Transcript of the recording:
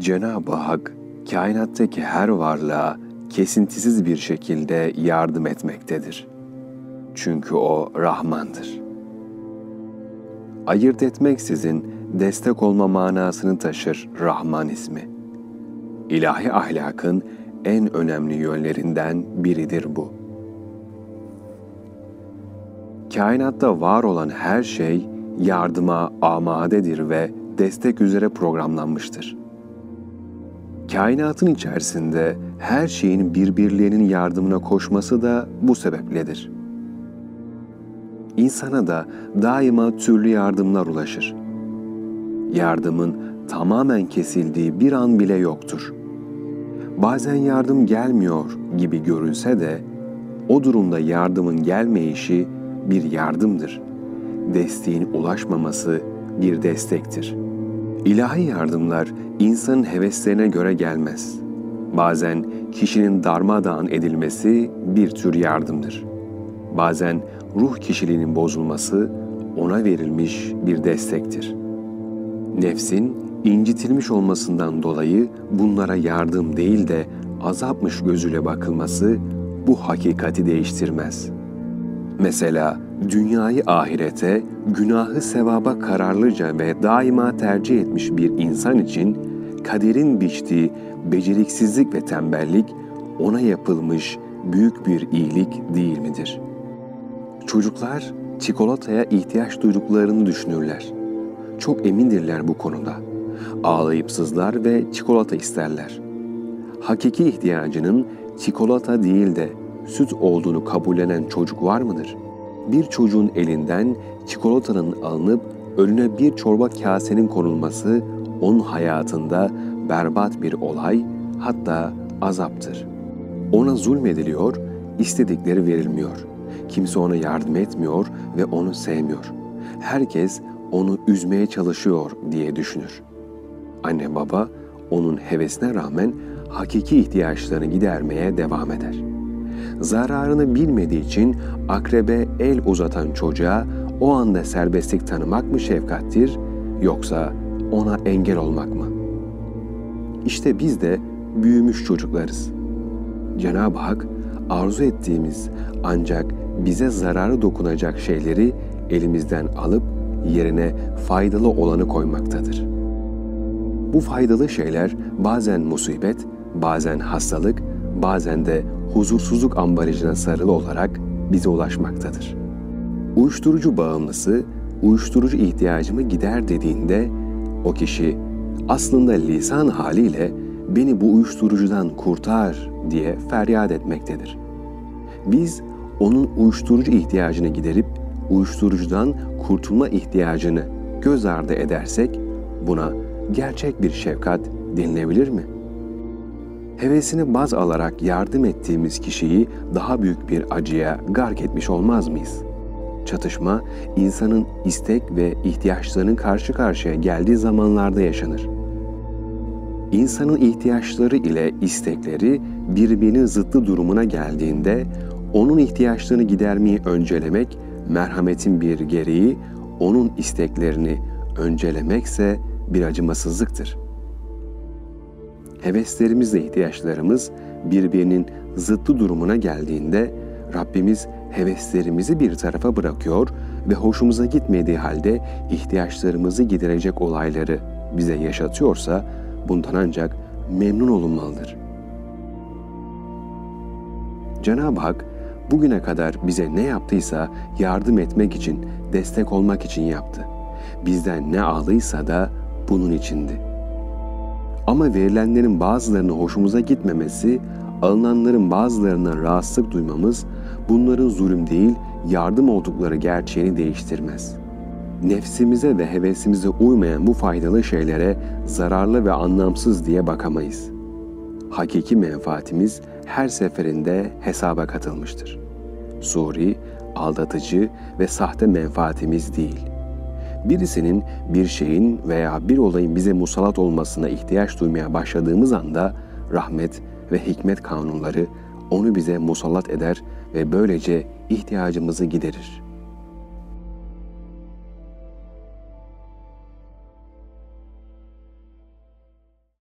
Cenab-ı Hak kainattaki her varlığa kesintisiz bir şekilde yardım etmektedir. Çünkü o Rahmandır. Ayırt etmeksizin destek olma manasını taşır Rahman ismi. İlahi ahlakın en önemli yönlerinden biridir bu. Kainatta var olan her şey yardıma amadedir ve destek üzere programlanmıştır. Kainatın içerisinde her şeyin birbirlerinin yardımına koşması da bu sebepledir. İnsana da daima türlü yardımlar ulaşır. Yardımın tamamen kesildiği bir an bile yoktur. Bazen yardım gelmiyor gibi görünse de o durumda yardımın gelmeyişi bir yardımdır. Desteğin ulaşmaması bir destektir. İlahi yardımlar insanın heveslerine göre gelmez. Bazen kişinin darmadağın edilmesi bir tür yardımdır. Bazen ruh kişiliğinin bozulması ona verilmiş bir destektir. Nefsin incitilmiş olmasından dolayı bunlara yardım değil de azapmış gözüyle bakılması bu hakikati değiştirmez. Mesela dünyayı ahirete, günahı sevaba kararlıca ve daima tercih etmiş bir insan için kaderin biçtiği beceriksizlik ve tembellik ona yapılmış büyük bir iyilik değil midir? Çocuklar çikolataya ihtiyaç duyduklarını düşünürler. Çok emindirler bu konuda. Ağlayıp sızlar ve çikolata isterler. Hakiki ihtiyacının çikolata değil de süt olduğunu kabullenen çocuk var mıdır? Bir çocuğun elinden çikolatanın alınıp önüne bir çorba kasenin konulması onun hayatında berbat bir olay hatta azaptır. Ona zulmediliyor, istedikleri verilmiyor. Kimse ona yardım etmiyor ve onu sevmiyor. Herkes onu üzmeye çalışıyor diye düşünür. Anne baba onun hevesine rağmen hakiki ihtiyaçlarını gidermeye devam eder. Zararını bilmediği için akrebe el uzatan çocuğa o anda serbestlik tanımak mı şefkattir yoksa ona engel olmak mı? İşte biz de büyümüş çocuklarız. Cenab-ı Hak arzu ettiğimiz ancak bize zararı dokunacak şeyleri elimizden alıp yerine faydalı olanı koymaktadır. Bu faydalı şeyler bazen musibet, bazen hastalık, bazen de huzursuzluk ambalajına sarılı olarak bize ulaşmaktadır. Uyuşturucu bağımlısı, uyuşturucu ihtiyacımı gider dediğinde o kişi aslında lisan haliyle beni bu uyuşturucudan kurtar diye feryat etmektedir. Biz onun uyuşturucu ihtiyacını giderip uyuşturucudan kurtulma ihtiyacını göz ardı edersek buna gerçek bir şefkat denilebilir mi? Hevesini baz alarak yardım ettiğimiz kişiyi daha büyük bir acıya gark etmiş olmaz mıyız? Çatışma insanın istek ve ihtiyaçlarının karşı karşıya geldiği zamanlarda yaşanır. İnsanın ihtiyaçları ile istekleri birbirinin zıttı durumuna geldiğinde onun ihtiyaçlarını gidermeyi öncelemek merhametin bir gereği, onun isteklerini öncelemekse bir acımasızlıktır. Heveslerimizle ihtiyaçlarımız birbirinin zıttı durumuna geldiğinde Rabbimiz heveslerimizi bir tarafa bırakıyor ve hoşumuza gitmediği halde ihtiyaçlarımızı giderecek olayları bize yaşatıyorsa bundan ancak memnun olunmalıdır. Cenab-ı Hak bugüne kadar bize ne yaptıysa yardım etmek için, destek olmak için yaptı. Bizden ne aldıysa da bunun içindi. Ama verilenlerin bazılarının hoşumuza gitmemesi, alınanların bazılarından rahatsızlık duymamız, bunların zulüm değil, yardım oldukları gerçeğini değiştirmez. Nefsimize ve hevesimize uymayan bu faydalı şeylere zararlı ve anlamsız diye bakamayız. Hakiki menfaatimiz her seferinde hesaba katılmıştır. Suri, aldatıcı ve sahte menfaatimiz değil. Birisinin, bir şeyin veya bir olayın bize musallat olmasına ihtiyaç duymaya başladığımız anda rahmet ve hikmet kanunları onu bize musallat eder ve böylece ihtiyacımızı giderir.